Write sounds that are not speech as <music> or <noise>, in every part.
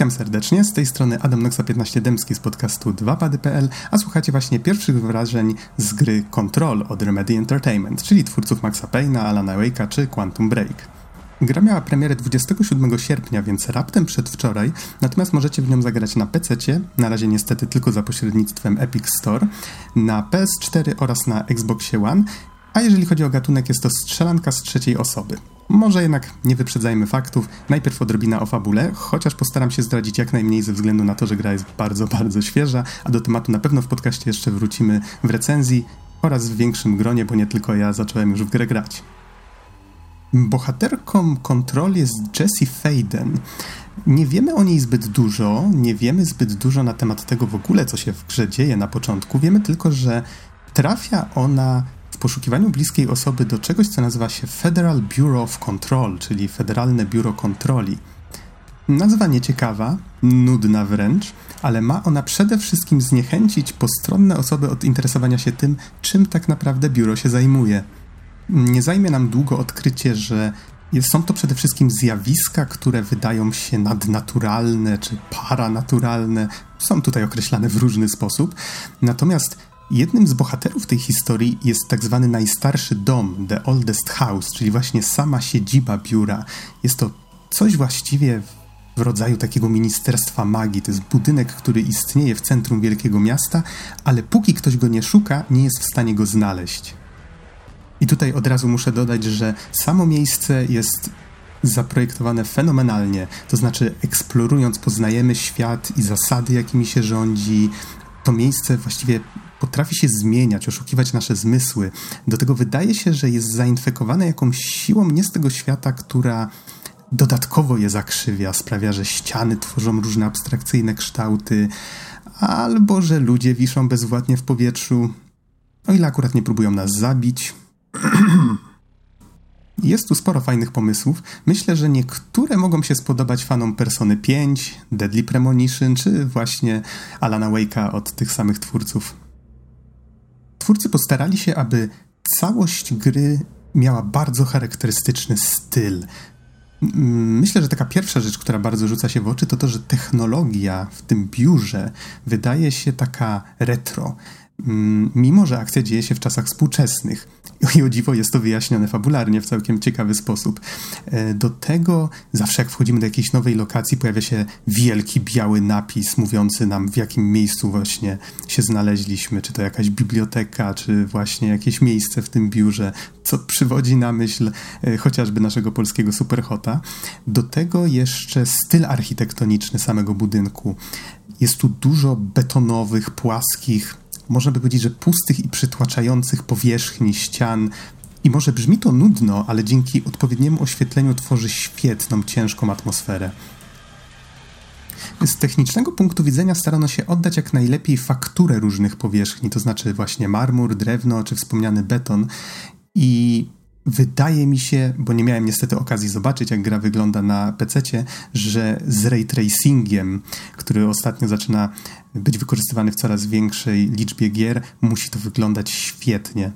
Witam serdecznie, z tej strony Adam Noxa 15 Dębski z podcastu 2pady.pl, a słuchacie właśnie pierwszych wrażeń z gry Control od Remedy Entertainment, czyli twórców Maxa Payne'a, Alana Wake'a czy Quantum Break. Gra miała premierę 27 sierpnia, więc raptem przedwczoraj, natomiast możecie w nią zagrać na PC, na razie niestety tylko za pośrednictwem Epic Store, na PS4 oraz na Xboxie One, a jeżeli chodzi o gatunek, jest to strzelanka z trzeciej osoby. Może jednak nie wyprzedzajmy faktów, najpierw odrobina o fabule, chociaż postaram się zdradzić jak najmniej ze względu na to, że gra jest bardzo, bardzo świeża, a do tematu na pewno w podcaście jeszcze wrócimy w recenzji oraz w większym gronie, bo nie tylko ja zacząłem już w grę grać. Bohaterką Control jest Jessie Faden. Nie wiemy o niej zbyt dużo, nie wiemy zbyt dużo na temat tego w ogóle, co się w grze dzieje na początku. Wiemy tylko, że trafia ona poszukiwaniu bliskiej osoby do czegoś, co nazywa się Federal Bureau of Control, czyli Federalne Biuro Kontroli. Nazwa nieciekawa, nudna wręcz, ale ma ona przede wszystkim zniechęcić postronne osoby od interesowania się tym, czym tak naprawdę biuro się zajmuje. Nie zajmie nam długo odkrycie, że są to przede wszystkim zjawiska, które wydają się nadnaturalne czy paranaturalne. Są tutaj określane w różny sposób. Natomiast jednym z bohaterów tej historii jest tak zwany najstarszy dom, The Oldest House, czyli właśnie sama siedziba biura. Jest to coś właściwie w rodzaju takiego ministerstwa magii. To jest budynek, który istnieje w centrum wielkiego miasta, ale póki ktoś go nie szuka, nie jest w stanie go znaleźć. I tutaj od razu muszę dodać, że samo miejsce jest zaprojektowane fenomenalnie, to znaczy eksplorując poznajemy świat i zasady, jakimi się rządzi. To miejsce właściwie potrafi się zmieniać, oszukiwać nasze zmysły. Do tego wydaje się, że jest zainfekowane jakąś siłą nie z tego świata, która dodatkowo je zakrzywia, sprawia, że ściany tworzą różne abstrakcyjne kształty, albo że ludzie wiszą bezwładnie w powietrzu, o ile akurat nie próbują nas zabić. <clears throat> Jest tu sporo fajnych pomysłów. Myślę, że niektóre mogą się spodobać fanom Persony 5, Deadly Premonition, czy właśnie Alana Wake'a od tych samych twórców. Twórcy postarali się, aby całość gry miała bardzo charakterystyczny styl. Myślę, że taka pierwsza rzecz, która bardzo rzuca się w oczy, to to, że technologia w tym biurze wydaje się taka retro. Mm, mimo że akcja dzieje się w czasach współczesnych. <laughs> I o dziwo jest to wyjaśnione fabularnie w całkiem ciekawy sposób. E, do tego zawsze jak wchodzimy do jakiejś nowej lokacji pojawia się wielki biały napis mówiący nam w jakim miejscu właśnie się znaleźliśmy, czy to jakaś biblioteka, czy właśnie jakieś miejsce w tym biurze, co przywodzi na myśl e, chociażby naszego polskiego superhota. Do tego jeszcze styl architektoniczny samego budynku. Jest tu dużo betonowych, płaskich, można by powiedzieć, że pustych i przytłaczających powierzchni ścian. I może brzmi to nudno, ale dzięki odpowiedniemu oświetleniu tworzy świetną, ciężką atmosferę. Z technicznego punktu widzenia starano się oddać jak najlepiej fakturę różnych powierzchni, to znaczy właśnie marmur, drewno czy wspomniany beton. I Wydaje mi się, bo nie miałem niestety okazji zobaczyć, jak gra wygląda na PC, że z ray tracingiem, który ostatnio zaczyna być wykorzystywany w coraz większej liczbie gier, musi to wyglądać świetnie.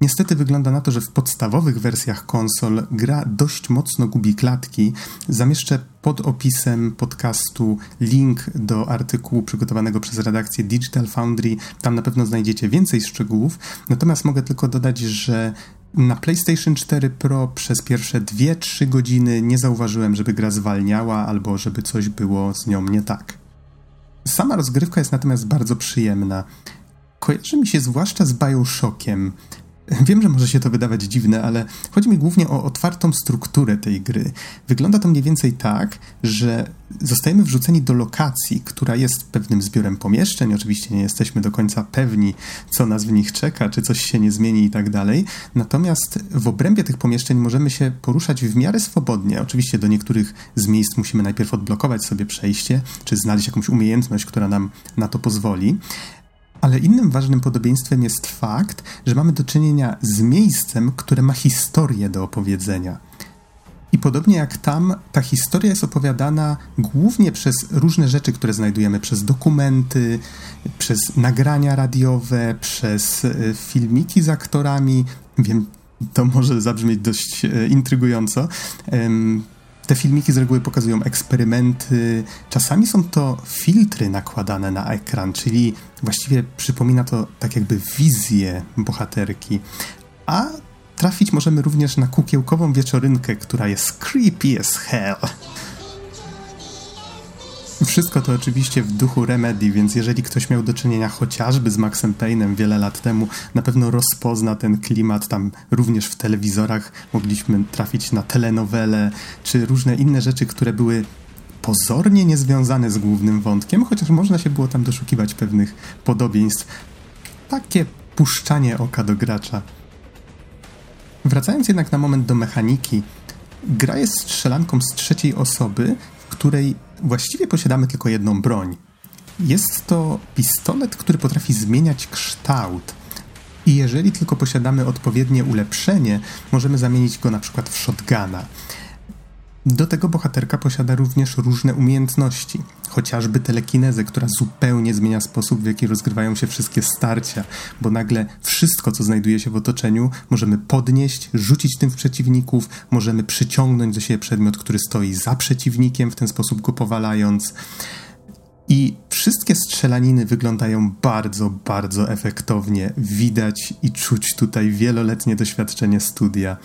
Niestety wygląda na to, że w podstawowych wersjach konsol gra dość mocno gubi klatki. Zamieszczę pod opisem podcastu link do artykułu przygotowanego przez redakcję Digital Foundry. Tam na pewno znajdziecie więcej szczegółów. Natomiast mogę tylko dodać, że na PlayStation 4 Pro przez pierwsze 2-3 godziny nie zauważyłem, żeby gra zwalniała albo żeby coś było z nią nie tak. Sama rozgrywka jest natomiast bardzo przyjemna. Kojarzy mi się zwłaszcza z Bioshockiem. Wiem, że może się to wydawać dziwne, ale chodzi mi głównie o otwartą strukturę tej gry. Wygląda to mniej więcej tak, że zostajemy wrzuceni do lokacji, która jest pewnym zbiorem pomieszczeń. Oczywiście nie jesteśmy do końca pewni, co nas w nich czeka, czy coś się nie zmieni i tak dalej. Natomiast w obrębie tych pomieszczeń możemy się poruszać w miarę swobodnie. Oczywiście do niektórych z miejsc musimy najpierw odblokować sobie przejście, czy znaleźć jakąś umiejętność, która nam na to pozwoli. Ale innym ważnym podobieństwem jest fakt, że mamy do czynienia z miejscem, które ma historię do opowiedzenia. I podobnie jak tam, ta historia jest opowiadana głównie przez różne rzeczy, które znajdujemy, przez dokumenty, przez nagrania radiowe, przez e, filmiki z aktorami. Wiem, to może zabrzmieć dość e, intrygująco. Te filmiki z reguły pokazują eksperymenty, czasami są to filtry nakładane na ekran, czyli właściwie przypomina to tak jakby wizję bohaterki. A trafić możemy również na kukiełkową wieczorynkę, która jest creepy as hell. Wszystko to oczywiście w duchu Remedy, więc jeżeli ktoś miał do czynienia chociażby z Maxem Payne'em wiele lat temu, na pewno rozpozna ten klimat. Tam również w telewizorach mogliśmy trafić na telenowele, czy różne inne rzeczy, które były pozornie niezwiązane z głównym wątkiem, chociaż można się było tam doszukiwać pewnych podobieństw. Takie puszczanie oka do gracza. Wracając jednak na moment do mechaniki, gra jest strzelanką z trzeciej osoby, w której właściwie posiadamy tylko jedną broń. Jest to pistolet, który potrafi zmieniać kształt. I jeżeli tylko posiadamy odpowiednie ulepszenie, możemy zamienić go na przykład w shotguna. Do tego bohaterka posiada również różne umiejętności, chociażby telekinezę, która zupełnie zmienia sposób, w jaki rozgrywają się wszystkie starcia, bo nagle wszystko, co znajduje się w otoczeniu, możemy podnieść, rzucić tym w przeciwników, możemy przyciągnąć do siebie przedmiot, który stoi za przeciwnikiem, w ten sposób go powalając. I wszystkie strzelaniny wyglądają bardzo, bardzo efektownie. Widać i czuć tutaj wieloletnie doświadczenie studia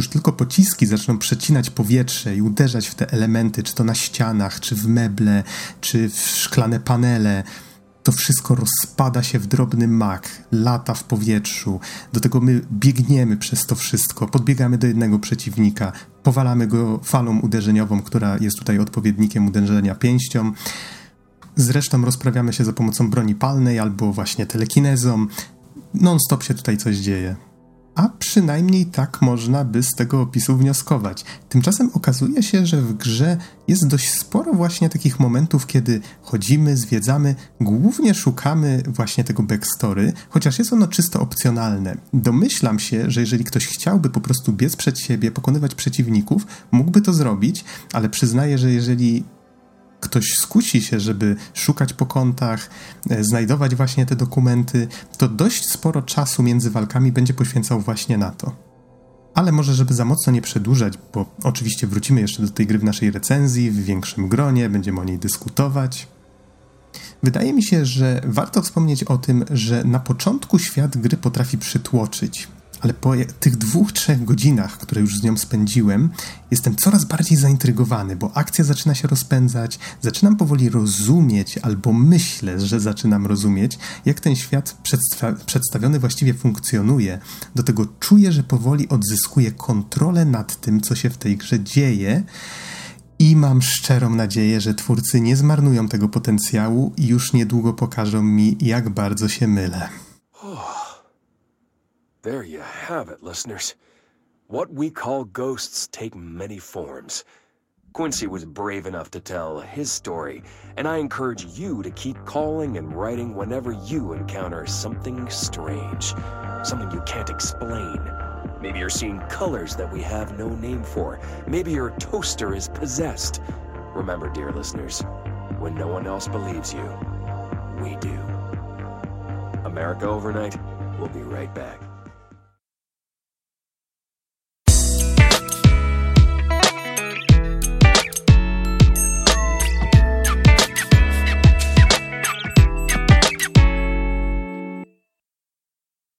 już tylko pociski zaczną przecinać powietrze i uderzać w te elementy, czy to na ścianach, czy w meble, czy w szklane panele, to wszystko rozpada się w drobny mak, lata w powietrzu. Do tego my biegniemy przez to wszystko, podbiegamy do jednego przeciwnika, powalamy go falą uderzeniową, która jest tutaj odpowiednikiem uderzenia pięścią. Zresztą rozprawiamy się za pomocą broni palnej albo właśnie telekinezą. Non-stop się tutaj coś dzieje a przynajmniej tak można by z tego opisu wnioskować. Tymczasem okazuje się, że w grze jest dość sporo właśnie takich momentów, kiedy chodzimy, zwiedzamy, głównie szukamy właśnie tego backstory, chociaż jest ono czysto opcjonalne. Domyślam się, że jeżeli ktoś chciałby po prostu biec przed siebie, pokonywać przeciwników, mógłby to zrobić, ale przyznaję, że jeżeli ktoś skusi się, żeby szukać po kątach, e, znajdować właśnie te dokumenty, to dość sporo czasu między walkami będzie poświęcał właśnie na to. Ale może, żeby za mocno nie przedłużać, bo oczywiście wrócimy jeszcze do tej gry w naszej recenzji, w większym gronie, będziemy o niej dyskutować. Wydaje mi się, że warto wspomnieć o tym, że na początku świat gry potrafi przytłoczyć ale po tych dwóch, trzech godzinach, które już z nią spędziłem, jestem coraz bardziej zaintrygowany, bo akcja zaczyna się rozpędzać, zaczynam powoli rozumieć, albo myślę, że zaczynam rozumieć, jak ten świat przedsta przedstawiony właściwie funkcjonuje. Do tego czuję, że powoli odzyskuję kontrolę nad tym, co się w tej grze dzieje. I mam szczerą nadzieję, że twórcy nie zmarnują tego potencjału i już niedługo pokażą mi, jak bardzo się mylę. There you have it, listeners. What we call ghosts take many forms. Quincy was brave enough to tell his story, and I encourage you to keep calling and writing whenever you encounter something strange, something you can't explain. Maybe you're seeing colors that we have no name for. Maybe your toaster is possessed. Remember, dear listeners, when no one else believes you, we do. America Overnight, we'll be right back.